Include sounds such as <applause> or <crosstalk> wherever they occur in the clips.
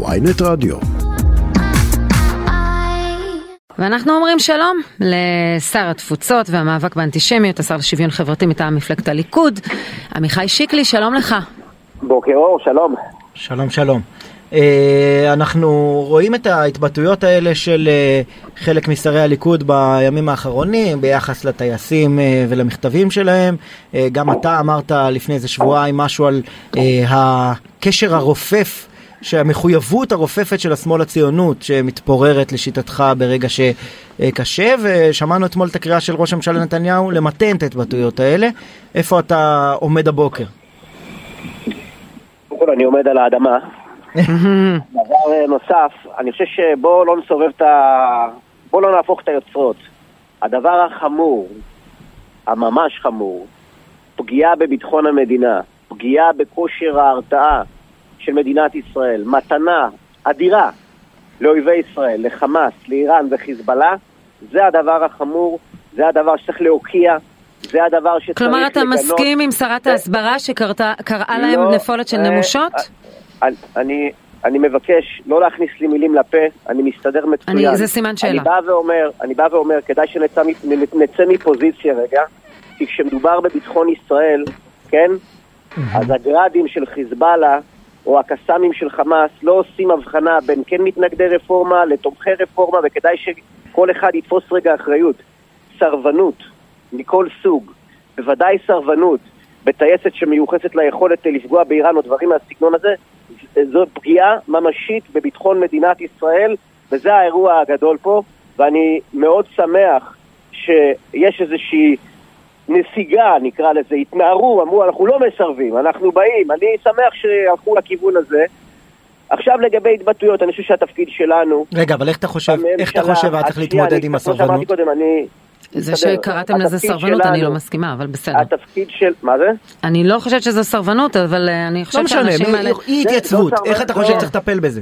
ויינט רדיו. ואנחנו אומרים שלום לשר התפוצות והמאבק באנטישמיות, השר לשוויון חברתי מטעם מפלגת הליכוד, עמיחי שיקלי, שלום לך. בוקר אור, שלום. שלום שלום. Uh, אנחנו רואים את ההתבטאויות האלה של uh, חלק משרי הליכוד בימים האחרונים ביחס לטייסים uh, ולמכתבים שלהם. גם אתה אמרת לפני איזה שבועיים משהו על הקשר הרופף שהמחויבות הרופפת של השמאל הציונות שמתפוררת לשיטתך ברגע שקשה ושמענו אתמול את הקריאה של ראש הממשלה נתניהו למתן את ההתבטאויות האלה. איפה אתה עומד הבוקר? קודם כל אני עומד על האדמה. <laughs> דבר נוסף, אני חושב שבואו לא נסובב את ה... בואו לא נהפוך את היוצרות. הדבר החמור, הממש חמור, פגיעה בביטחון המדינה, פגיעה בכושר ההרתעה של מדינת ישראל, מתנה אדירה לאויבי ישראל, לחמאס, לאיראן וחיזבאללה, זה הדבר החמור, זה הדבר שצריך להוקיע, זה הדבר שצריך כלומר, לגנות. אתה מסכים עם שרת ההסברה שקראה להם לא, נפולת של אה, נמושות? אה, אני, אני מבקש לא להכניס לי מילים לפה, אני מסתדר מצוין. אני- זה סימן שאלה. אני בא ואומר, אני בא ואומר, כדאי שנצא נצא מפוזיציה רגע, כי כשמדובר בביטחון ישראל, כן, אז הגראדים של חיזבאללה או הקסאמים של חמאס לא עושים הבחנה בין כן מתנגדי רפורמה לתומכי רפורמה, וכדאי שכל אחד יתפוס רגע אחריות. סרבנות מכל סוג, בוודאי סרבנות בטייסת שמיוחסת ליכולת לפגוע באיראן או דברים מהסגנון הזה, זו פגיעה ממשית בביטחון מדינת ישראל, וזה האירוע הגדול פה, ואני מאוד שמח שיש איזושהי נסיגה, נקרא לזה, התנערו, אמרו, אנחנו לא מסרבים, אנחנו באים. אני שמח שהלכו לכיוון הזה. עכשיו לגבי התבטאויות, אני חושב שהתפקיד שלנו... רגע, אבל איך אתה חושב, איך אתה חושב היה צריך להתמודד עם כמו שאמרתי הסרבנות? קודם, אני... זה. שקראתם לזה סרבנות, אני לא מסכימה, אבל בסדר. התפקיד של... מה זה? אני לא חושבת שזו סרבנות, אבל אה, אני לא חושבת משנה, שהאנשים האלה... אי התייצבות, לא איך אתה חושב לא. שצריך לטפל בזה?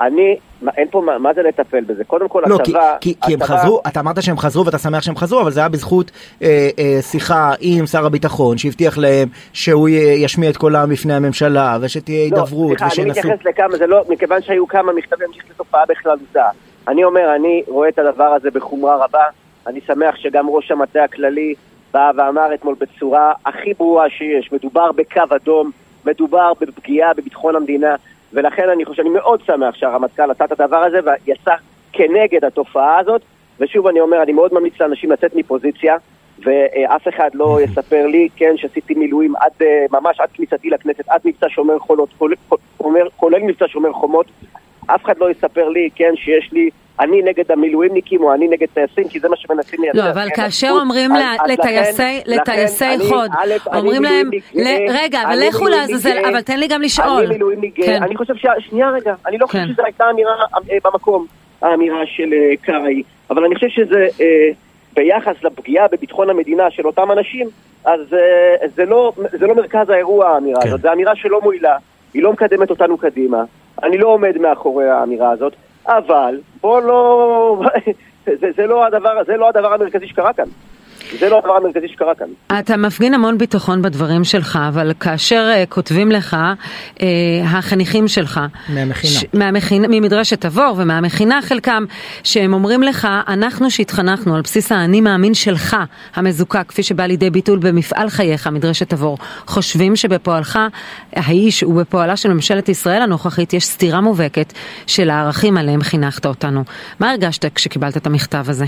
אני... מה, אין פה... מה, מה זה לטפל בזה? קודם כל, לא, כי- הצבא... כי כי הם הצבא- חזרו, אתה אמרת שהם חזרו ואתה שמח שהם חזרו, אבל זה היה בזכות אה, אה, שיחה עם שר הביטחון, שהבטיח להם שהוא ישמיע את קולם בפני הממשלה, ושתהיה לא, הידברות, סליחה, אני ושינסו... מתייחס לכמה, זה לא... מכיוון שהיו כמה מכתבים, אני מתייחס לתופעה בכללותה. אני אומר, אני רואה את הדבר הזה בחומרה רבה. אני שמח שגם ראש המטה הכללי בא ואמר אתמול בצורה הכי ברורה שיש, מדובר בקו אדום, מדובר בפגיעה בביטחון המדינה, ולכן אני חושב, אני מאוד שמח שהרמטכ"ל עשה את הדבר הזה ויצא כנגד התופעה הזאת, ושוב אני אומר, אני מאוד ממליץ לאנשים לצאת מפוזיציה, ואף אחד לא <laughs> יספר לי, כן, שעשיתי מילואים עד, אה, ממש עד כניסתי לכנסת, עד מבצע שומר חולות, כולל, כולל, כולל מבצע שומר חומות, אף אחד לא יספר לי, כן, שיש לי, אני נגד המילואימניקים או אני נגד טייסים, כי זה מה שמנסים לייצר. לא, אבל כן, כאשר אומרים לטייסי חוד, אומרים להם, רגע, אבל לכו לעזאזל, אבל תן לי גם לשאול. אני מילואימניק גאה, כן. אני חושב ש... שנייה רגע, אני לא חושב כן. שזו הייתה אמירה אה, במקום, האמירה של אה, קרעי, אבל אני חושב שזה אה, ביחס לפגיעה בביטחון המדינה של אותם אנשים, אז זה לא- זה לא מרכז האירוע האמירה כן. הזאת, זו אמירה שלא מועילה, היא לא מקדמת אותנו קדימה, אני לא עומד מאחורי האמירה הזאת, אבל בוא לא... <laughs> זה, זה, לא הדבר, זה לא הדבר המרכזי שקרה כאן. זה לא הדבר המרכזי שקרה כאן. אתה מפגין המון ביטחון בדברים שלך, אבל כאשר uh, כותבים לך uh, החניכים שלך, מהמכינה. מהמכינה, ממדרשת תבור ומהמכינה חלקם, שהם אומרים לך, אנחנו שהתחנכנו על בסיס האני מאמין שלך, המזוקק, כפי שבא לידי ביטול במפעל חייך, מדרשת תבור, חושבים שבפועלך האיש ובפועלה של ממשלת ישראל הנוכחית יש סתירה מובהקת של הערכים עליהם חינכת אותנו. מה הרגשת כשקיבלת את המכתב הזה?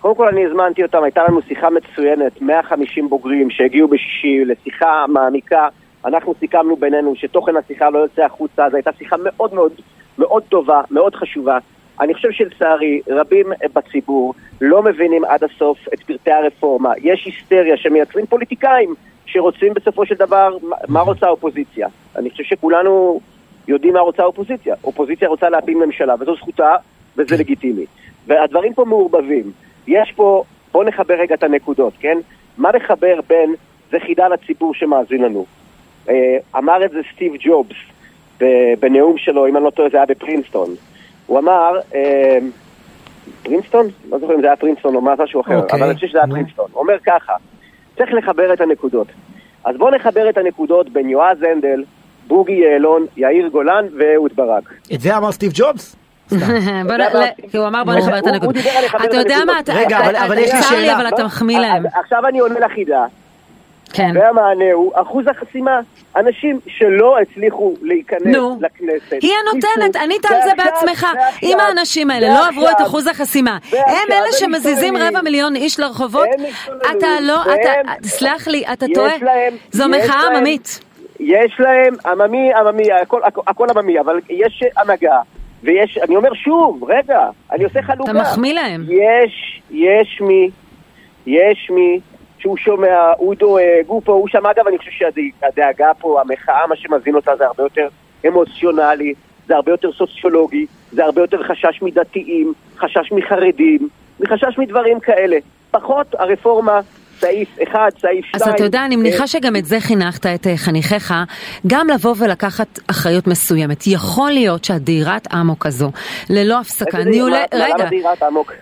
קודם כל אני הזמנתי אותם, הייתה לנו שיחה מצוינת, 150 בוגרים שהגיעו בשישי לשיחה מעמיקה. אנחנו סיכמנו בינינו שתוכן השיחה לא יוצא החוצה, זו הייתה שיחה מאוד מאוד מאוד טובה, מאוד חשובה. אני חושב שלצערי, רבים בציבור לא מבינים עד הסוף את פרטי הרפורמה. יש היסטריה שמייצרים פוליטיקאים שרוצים בסופו של דבר, מה- רוצה האופוזיציה? אני חושב שכולנו יודעים מה רוצה האופוזיציה. אופוזיציה רוצה להפיל ממשלה, וזו זכותה, וזה לגיטימי. והדברים פה מעורבבים. יש פה, בואו נחבר רגע את הנקודות, כן? מה לחבר בין, זה חידה לציבור שמאזין לנו. אה, אמר את זה סטיב ג'ובס בנאום שלו, אם אני לא טועה זה היה בפרינסטון. הוא אמר, אה, פרינסטון? לא זוכר אם זה היה פרינסטון או משהו אחר, אוקיי, אבל אני חושב שזה היה נו. פרינסטון. הוא אומר ככה, צריך לחבר את הנקודות. אז בואו נחבר את הנקודות בין יועז הנדל, בוגי יעלון, יאיר גולן ואהוד ברק. את זה אמר סטיב ג'ובס? <laughs> בוא נ- כי הוא אמר בוא נחבר את הנקודות. אתה את יודע מה. אתה- רגע, אבל- יש לי שאלה. אבל אתה מחמיא להם. עכשיו אני עונה לחידה, כן. והמענה הוא אחוז החסימה. אנשים שלא הצליחו להיכנס נו. לכנסת. היא הנותנת, ענית על זה בעצמך. ועכשיו- אם האנשים האלה לא עברו את אחוז החסימה, ועכשיו הם אלה שמזיזים. רבע מיליון איש לרחובות, אתה לא, אתה, סלח לי, אתה יש טועה. להם- זו מחאה עממית. יש להם עממי, עממי, הכל עממי, אבל יש הנהגה, ויש, אני אומר שוב, רגע, אני עושה חלוקה. אתה מחמיא להם. יש, יש מי, יש מי שהוא שומע, הוא דואג, הוא פה, הוא שם, אגב, אני חושב שהדאגה פה, המחאה, מה שמזין אותה זה הרבה יותר אמוציונלי, זה הרבה יותר סוציולוגי, זה הרבה יותר חשש מדתיים, חשש מחרדים, מחשש מדברים כאלה. פחות הרפורמה, סעיף אחד, סעיף אז שתיים. אתה יודע, אני אה, מניחה שגם את זה חינכת את אה, חניכיך, גם לבוא ולקחת אחריות מסוימת. יכול להיות שהדהירת אמוק הזו, ללא הפסקה, ניהולי... רגע?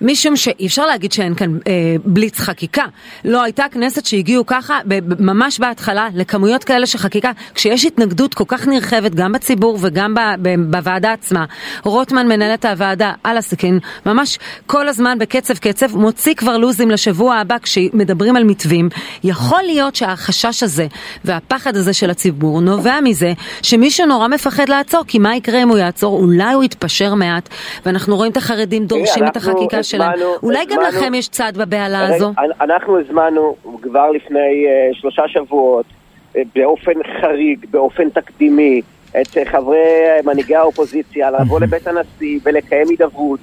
משום שאי אפשר להגיד שאין כאן אה, בליץ חקיקה. לא הייתה כנסת שהגיעו ככה, ממש בהתחלה, לכמויות כאלה של חקיקה, כשיש התנגדות כל כך נרחבת, גם בציבור וגם ב, ב, בוועדה עצמה. רוטמן מנהל את הוועדה על הסכין, ממש כל הזמן בקצב קצב, מוציא כבר לוזים לשבוע הבא כשמדברים על מתווים. יכול להיות שהחשש הזה והפחד הזה של הציבור נובע מזה שמישהו נורא מפחד לעצור, כי מה יקרה אם הוא יעצור? אולי הוא יתפשר מעט, ואנחנו רואים את החרדים דורשים את החקיקה שלהם. אולי גם לכם יש צד בבהלה הזו? אנחנו הזמנו כבר לפני אה, שלושה שבועות, אה, באופן חריג, באופן תקדימי, את אה, חברי מנהיגי האופוזיציה לבוא לבית הנשיא ולקיים הידברות.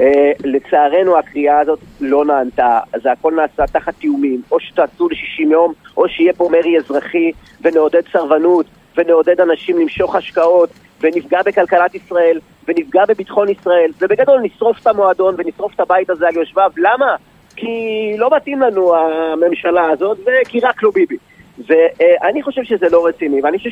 אה, לצערנו הקריאה הזאת לא נענתה, זה הכל נעשה תחת תיאומים, או שתעשו ל-60 יום, או שיהיה פה מרי אזרחי ונעודד סרבנות ונעודד אנשים למשוך השקעות ונפגע בכלכלת ישראל ונפגע בביטחון ישראל ובגדול נשרוף את המועדון ונשרוף את הבית הזה על יושביו. למה? כי לא מתאים לנו הממשלה הזאת וכי רק לא ביבי. ואני חושב שזה לא רציני ואני חושב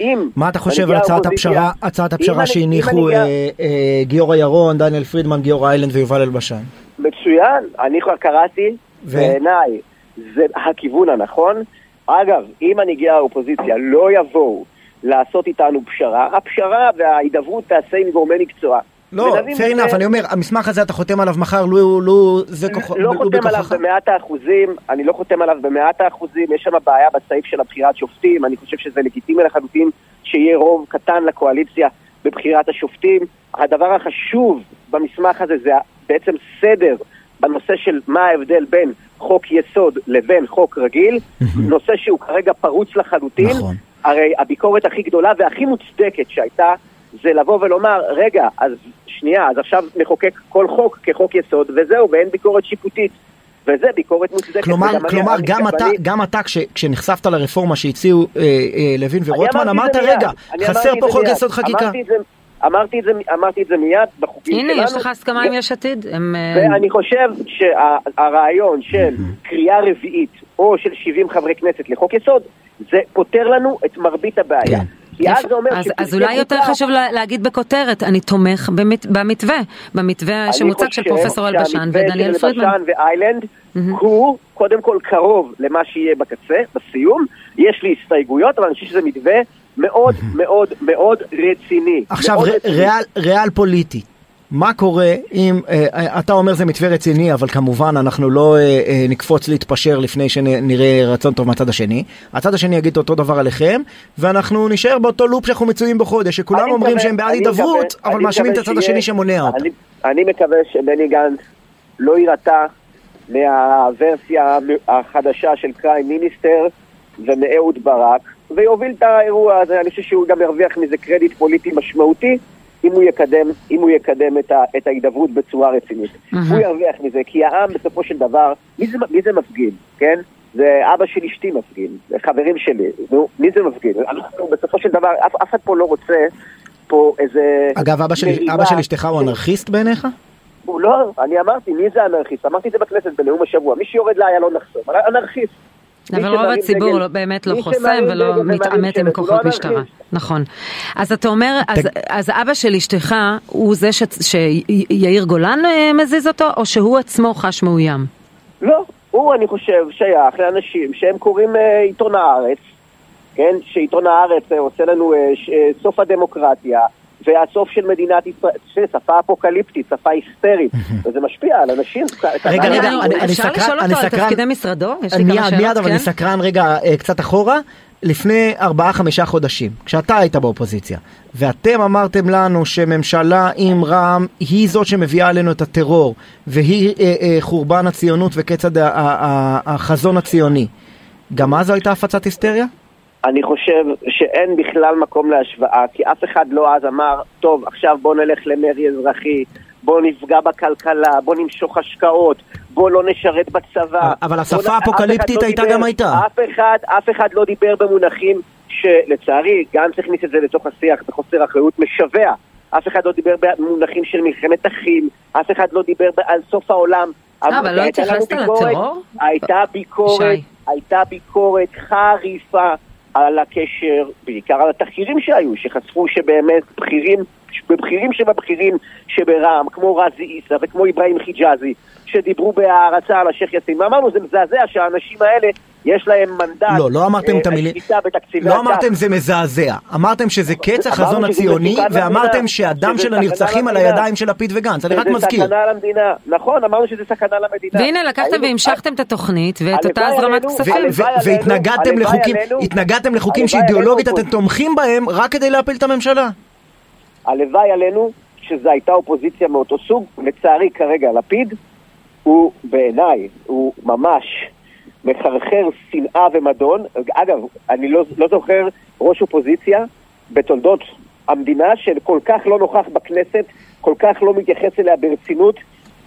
שאם... מה אתה חושב על הצעת הפשרה, הצעת אם הפשרה שהניחו אם אני- אה, אה, גיורא ירון, דניאל פרידמן, גיורא איילנד ויובל אלבשן? מצוין, אני כבר קראתי, ו? בעיניי זה הכיוון הנכון. אגב, אם מנהיגי האופוזיציה לא יבואו לעשות איתנו פשרה, הפשרה וההידברות תעשה עם גורמי מקצוע. לא, fair enough, אני אומר, המסמך הזה אתה חותם עליו מחר, לו לו זה כוחו, לא חותם עליו. במאת האחוזים, אני לא חותם עליו במאת האחוזים, יש שם בעיה בסעיף של הבחירת שופטים, אני חושב שזה לגיטימי לחלוטין שיהיה רוב קטן לקואליציה בבחירת השופטים. הדבר החשוב במסמך הזה זה בעצם סדר בנושא של מה ההבדל בין חוק יסוד לבין חוק רגיל, נושא שהוא כרגע פרוץ לחלוטין. נכון. הרי הביקורת הכי גדולה והכי מוצדקת שהייתה זה לבוא ולומר, רגע, אז שנייה, אז עכשיו נחוקק כל חוק כחוק יסוד, וזהו, ואין ביקורת שיפוטית. וזה ביקורת מוצדקת. כלומר, וגם אני- כלומר אני- גם אתה, ואני- גם אתה כש, כשנחשפת לרפורמה שהציעו אה, אה, לוין אני ורוטמן, אמרת רגע, אני חסר פה חוק. יסוד חקיקה. אמרתי את זה, אמרתי את זה, אמרתי את זה מיד בחוקים שלנו. הנה, יש לך הסכמה עם יש עתיד? הם, אה, ואני חושב שהרעיון של קריאה רביעית או של 70 חברי כנסת לחוק יסוד, זה פותר לנו את מרבית הבעיה. כן. כי אז זה אומר אז, אז אולי יותר חשוב לה, להגיד בכותרת, אני תומך במת, במתווה, במתווה אני שמוצג של חושב פרופסור אלבשן שהמתווה ודניאל של פרידמן. אלבשן ואיילנד הוא קודם כל קרוב למה שיהיה בקצה, בסיום. יש לי הסתייגויות, אבל אני חושב שזה מתווה מאוד מאוד מאוד רציני. עכשיו, מאוד ר- רציני. ריאל, ריאל פוליטי. מה קורה אם, אה, אתה אומר זה מתווה רציני, אבל כמובן אנחנו לא אה, אה, נקפוץ להתפשר לפני שנראה רצון טוב מהצד השני. הצד השני יגיד אותו דבר עליכם, ואנחנו נישאר באותו לופ שאנחנו מצויים בו חודש, שכולם אומרים מקווה- שהם בעד הידברות, אבל מאשימים את הצד השני שמונע אותה. אני- אני מקווה שבני גנץ לא יירתע מהוורסיה החדשה של קריים מיניסטר ומאהוד ברק, ויוביל את האירוע הזה. אני חושב שהוא גם ירוויח מזה קרדיט פוליטי משמעותי. אם הוא יקדם, אם הוא יקדם את, ה, את ההידברות בצורה רצינית. הוא ירוויח מזה, כי העם בסופו של דבר, מי זה, מי זה מפגין, כן? זה אבא של אשתי מפגין, זה חברים שלי, נו, מי זה מפגין? אנחנו בסופו של דבר, אף, אף אחד פה לא רוצה פה איזה... אגב, אבא של. אבא של אשתך הוא אנרכיסט בעיניך? הוא לא, אני אמרתי, מי זה אנרכיסט? אמרתי את זה בכנסת בנאום השבוע, מי שיורד לאיילון נחסום, אנרכיסט. אבל רוב הציבור דגל- לא, באמת לא חוסם ולא מתעמת עם כוחות משטרה. נכון. אז אתה אומר, אז, אז אבא של אשתך הוא זה ש, שיאיר גולן אה, מזיז אותו, או שהוא עצמו חש מאוים? לא, הוא, אני חושב, שייך לאנשים שהם קוראים אה, עיתון הארץ, כן, שעיתון הארץ עושה לנו סוף הדמוקרטיה, והסוף של מדינת ישראל, שפה אפוקליפטית, שפה היסטרית, וזה משפיע על אנשים. רגע, רגע, אני אפשר לשאול אותו על תפקידי משרדו? יש לי כמה שאלות, מיד, אבל אני סקרן רגע קצת אחורה. לפני ארבעה חמישה חודשים, כשאתה היית באופוזיציה, ואתם אמרתם לנו שממשלה עם רע"מ היא זאת שמביאה עלינו את הטרור, והיא אה, אה, חורבן הציונות וקץ החזון הציוני, גם אז זו הייתה הפצת היסטריה? אני חושב שאין בכלל מקום להשוואה, כי אף אחד לא אז אמר, טוב, עכשיו בוא נלך למרי אזרחי, בוא נפגע בכלכלה, בוא נמשוך השקעות, בוא לא נשרת בצבא. אבל השפה האפוקליפטית לא הייתה גם הייתה. אף אחד, אף אחד לא דיבר במונחים שלצערי, גם צריך להכניס את זה לתוך השיח בחוסר אחריות משווע. אף אחד לא דיבר במונחים של מלחמת אחים, אף אחד לא דיבר על סוף העולם. אה, אבל לא התייחסת לטרור? הייתה ביקורת, הייתה ביקורת חריפה על הקשר, בעיקר על התחקירים שהיו, שחשפו שבאמת בכירים, בבכירים שבבכירים שברע"מ, כמו רזי עיסא וכמו אברהים חיג'אזי, שדיברו בהערצה על השייח' יאסין, ואמרנו זה מזעזע שהאנשים האלה יש להם מנדט, לא, לא אמרתם את המילים, לא אמרתם זה מזעזע, אמרתם שזה קץ החזון הציוני, ואמרתם שהדם של הנרצחים על הידיים של לפיד וגנץ, אני רק מזכיר. זה סכנה למדינה, נכון, אמרנו שזה סכנה למדינה. והנה לקחתם והמשכתם את התוכנית ואת אותה הזרמת כספים. והתנגדתם לחוקים שאידיאולוגית אתם תומכים בהם רק כדי להפיל את הממשלה. הלוואי עלינו שזו הייתה אופוזיציה מאותו סוג, לצערי כרגע לפיד הוא בעיניי, הוא ממש מחרחר שנאה ומדון. אגב, אני לא, לא זוכר ראש אופוזיציה בתולדות המדינה שכל כך לא נוכח בכנסת, כל כך לא מתייחס אליה ברצינות.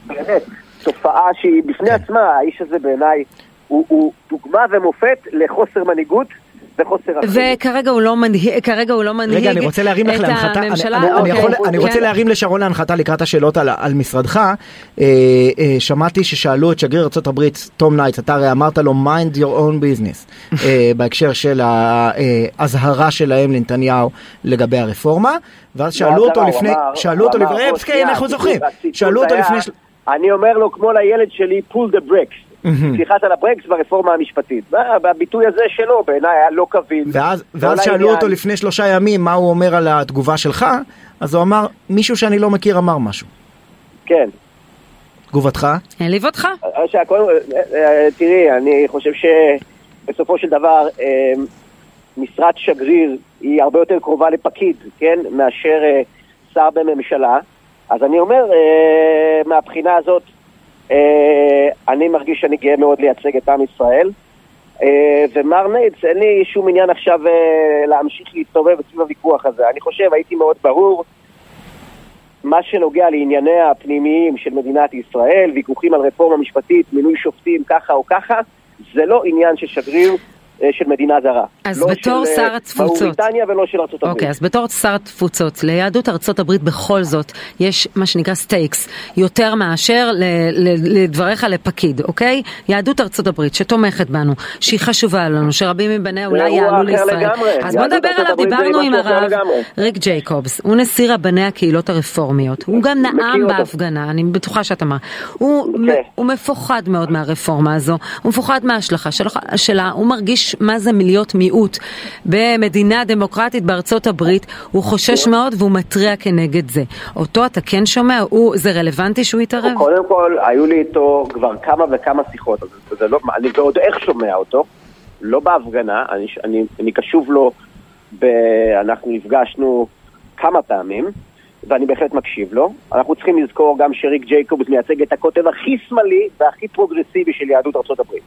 באמת, תופעה שהיא בפני כן. עצמה, האיש הזה בעיניי הוא, הוא דוגמה ומופת לחוסר מנהיגות וחוסר אחריות. וכרגע הוא לא מנהיג, כרגע הוא לא מנהיג רגע, אני רוצה להרים לך להנחתה, אני, אני, אוקיי. אני, יכול, אני רוצה כן. להרים לשרון להנחתה לקראת השאלות על, על משרדך. אה, אה, שמעתי ששאלו את שגריר ארה"ב, תום ניידס, אתה הרי אמרת לו mind your own business, <laughs> אה, בהקשר של האזהרה שלהם לנתניהו לגבי הרפורמה, ואז שאלו אותו לפני, שאלו אותו לפני, כן, אנחנו זוכרים, שאלו אותו לפני... אני אומר לו כמו לילד שלי, pull the bricks. סליחת על הברקס ברפורמה המשפטית. והביטוי הזה שלו בעיניי היה לא קביל. ואז, ואז שאלו. אותו לפני שלושה ימים מה הוא אומר על התגובה שלך, אז הוא אמר, מישהו שאני לא מכיר אמר משהו. כן. תגובתך? העליב אותך? אה, אה, תראי, אני חושב שבסופו של דבר אה, משרת שגריר היא הרבה יותר קרובה לפקיד, כן, מאשר שר בממשלה. אז אני אומר, מהבחינה הזאת, אה, אני מרגיש שאני גאה מאוד לייצג את עם ישראל. אה, ומר ניידס, אין לי שום עניין עכשיו אה, להמשיך להסתובב סביב הוויכוח הזה. אני חושב, הייתי מאוד ברור. מה שנוגע לענייניה הפנימיים של מדינת ישראל, ויכוחים על רפורמה משפטית, מינוי שופטים ככה או ככה, זה לא עניין של שגריר אה, של מדינה זרה. אז לא בתור של, שר אה, התפוצות... מאוריטניה ולא של ארצות הברית. אוקיי, אז בתור שר התפוצות, ליהדות ארצות הברית בכל זאת יש מה שנקרא stakes, יותר מאשר לדבריך לפקיד, אוקיי? יהדות ארצות הברית שתומכת בנו, שהיא חשובה לנו, שרבים מבניה אולי יעלו לישראל. אז בוא נדבר עליו, דיברנו עם הרב ריק ג'ייקובס, הוא נשיא רבני הקהילות הרפורמיות, הוא גם נאם בהפגנה, אני בטוחה שאתה אמר. אוקיי. הוא מפוחד מאוד מהרפורמה הזו, הוא מפוחד מההשלכה שלה, הוא מרגיש מה זה להיות מיעוט במדינה דמוקרטית בארצות הברית, הוא חושש מאוד והוא מתריע כנגד זה. אותו אתה כן שומע? הוא, זה רלוונטי שהוא יתערב? קודם כל, היו לי איתו כבר כמה וכמה שיחות, זה לא, אני ועוד איך שומע אותו, לא בהפגנה, אני, אני, אני קשוב לו, ב, אנחנו נפגשנו כמה פעמים. ואני בהחלט מקשיב לו. אנחנו צריכים לזכור גם שריק ג'ייקובס מייצג את הקוטב הכי שמאלי והכי פרוגרסיבי של יהדות הברית.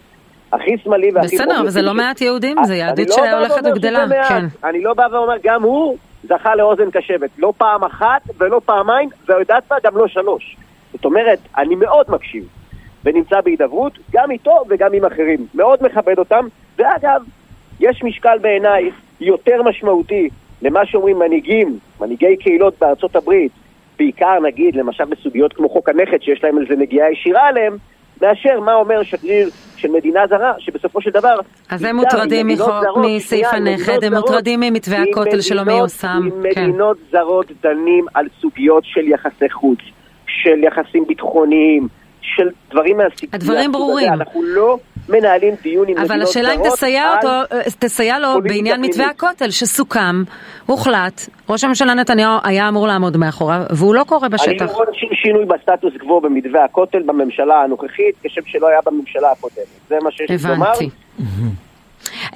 הכי שמאלי והכי... בסדר, אבל זה לא מעט יהודים, זה יהדות לא שהולכת וגדלה. כן. אני לא בא ואומר, גם הוא זכה לאוזן קשבת. לא פעם אחת ולא פעמיים, ויודעת מה, גם לא שלוש. זאת אומרת, אני מאוד מקשיב, ונמצא בהידברות, גם איתו וגם עם אחרים. מאוד מכבד אותם, ואגב, יש משקל בעיניי יותר משמעותי למה שאומרים מנהיגים, מנהיגי קהילות בארצות הברית, בעיקר נגיד, למשל בסוגיות כמו חוק הנכד, שיש להם איזה נגיעה ישירה עליהם, מאשר מה אומר שגריר של מדינה זרה, שבסופו של דבר... אז הם מוטרדים מסעיף הנכד, הם מוטרדים ממתווה הכותל שלא מיושם. עם כן. מדינות זרות דנים על סוגיות של יחסי חוץ, של יחסים ביטחוניים, של דברים מהסיפור. הדברים ברורים. אנחנו לא, מנהלים דיון עם מדינות זרות. אבל השאלה אם תסייע, אותו, תסייע לו בעניין מתווה הכותל שסוכם, הוחלט, ראש הממשלה נתניהו היה אמור לעמוד מאחוריו, והוא לא קורה בשטח. אני לא רואה שום שינוי בסטטוס קוו במתווה הכותל בממשלה הנוכחית, כשם שלא היה בממשלה הקודמת. זה מה שיש לי לומר. הבנתי.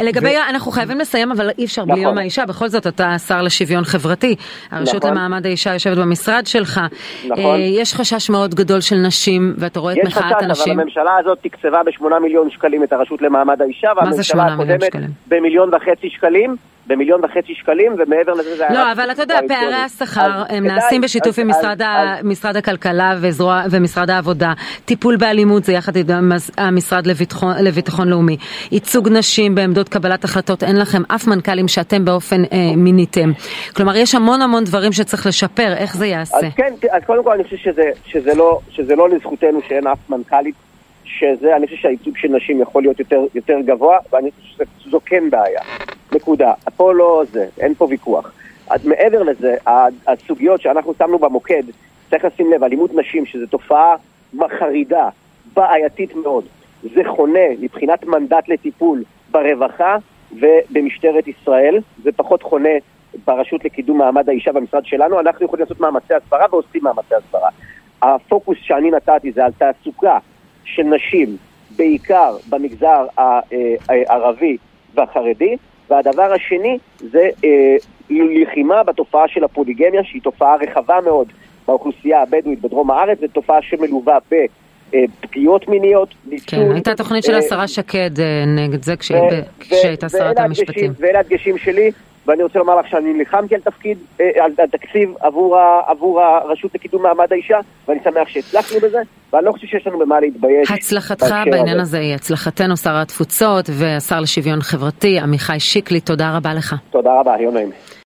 לגבי, ו... אנחנו חייבים לסיים, אבל אי אפשר נכון. בלי יום האישה, בכל זאת אתה השר לשוויון חברתי. הרשות נכון. למעמד האישה יושבת במשרד שלך. נכון. אה, יש חשש מאוד גדול של נשים, ואתה רואה את מחאת הנשים. יש חשש, אבל הממשלה הזאת תקצבה בשמונה מיליון שקלים את הרשות למעמד האישה, והממשלה הקודמת במיליון וחצי שקלים. במיליון וחצי שקלים, ומעבר לזה זה היה... לא, אבל אתה יודע, פערי השכר הם נעשים בשיתוף עם משרד הכלכלה ומשרד העבודה. טיפול באלימות זה יחד עם המשרד לביטחון לאומי. ייצוג נשים בעמדות קבלת החלטות, אין לכם אף מנכ"לים שאתם באופן אה, מיניתם. כלומר, יש המון המון דברים שצריך לשפר, איך זה יעשה? אז כן, אז קודם כל אני חושב שזה, לא, שזה לא לזכותנו שאין אף מנכ"לית. שזה, אני חושב שהייצוג של נשים יכול להיות יותר, יותר גבוה, ואני חושב שזו כן בעיה. נקודה. פה לא זה, אין פה ויכוח. אז מעבר לזה, הסוגיות שאנחנו שמנו במוקד, צריך לשים לב, אלימות נשים, שזו תופעה מחרידה, בעייתית מאוד. זה חונה מבחינת מנדט לטיפול ברווחה ובמשטרת ישראל, זה פחות חונה ברשות לקידום מעמד האישה במשרד שלנו, אנחנו יכולים לעשות מאמצי הסברה ועושים מאמצי הסברה. הפוקוס שאני נתתי זה על תעסוקה של נשים, בעיקר במגזר הערבי והחרדי, והדבר השני זה אה, לחימה בתופעה של הפוליגמיה, שהיא תופעה רחבה מאוד באוכלוסייה הבדואית בדרום הארץ, זו תופעה שמלווה ב... פגיעות מיניות, ניצול. כן, הייתה תוכנית של אה, השרה שקד אה, נגד זה כשהייתה שרת המשפטים. ואלה הדגשים שלי, ואני רוצה לומר לך שאני נלחמתי על תפקיד, אה, על, על תקציב עבור, ה, עבור הרשות לקידום מעמד האישה, ואני שמח שהצלחנו בזה, ואני לא חושב שיש לנו במה להתבייש. הצלחתך בעניין הזה היא הצלחתנו, שר התפוצות והשר לשוויון חברתי, עמיחי שיקלי, תודה רבה לך. תודה רבה, יום נעים.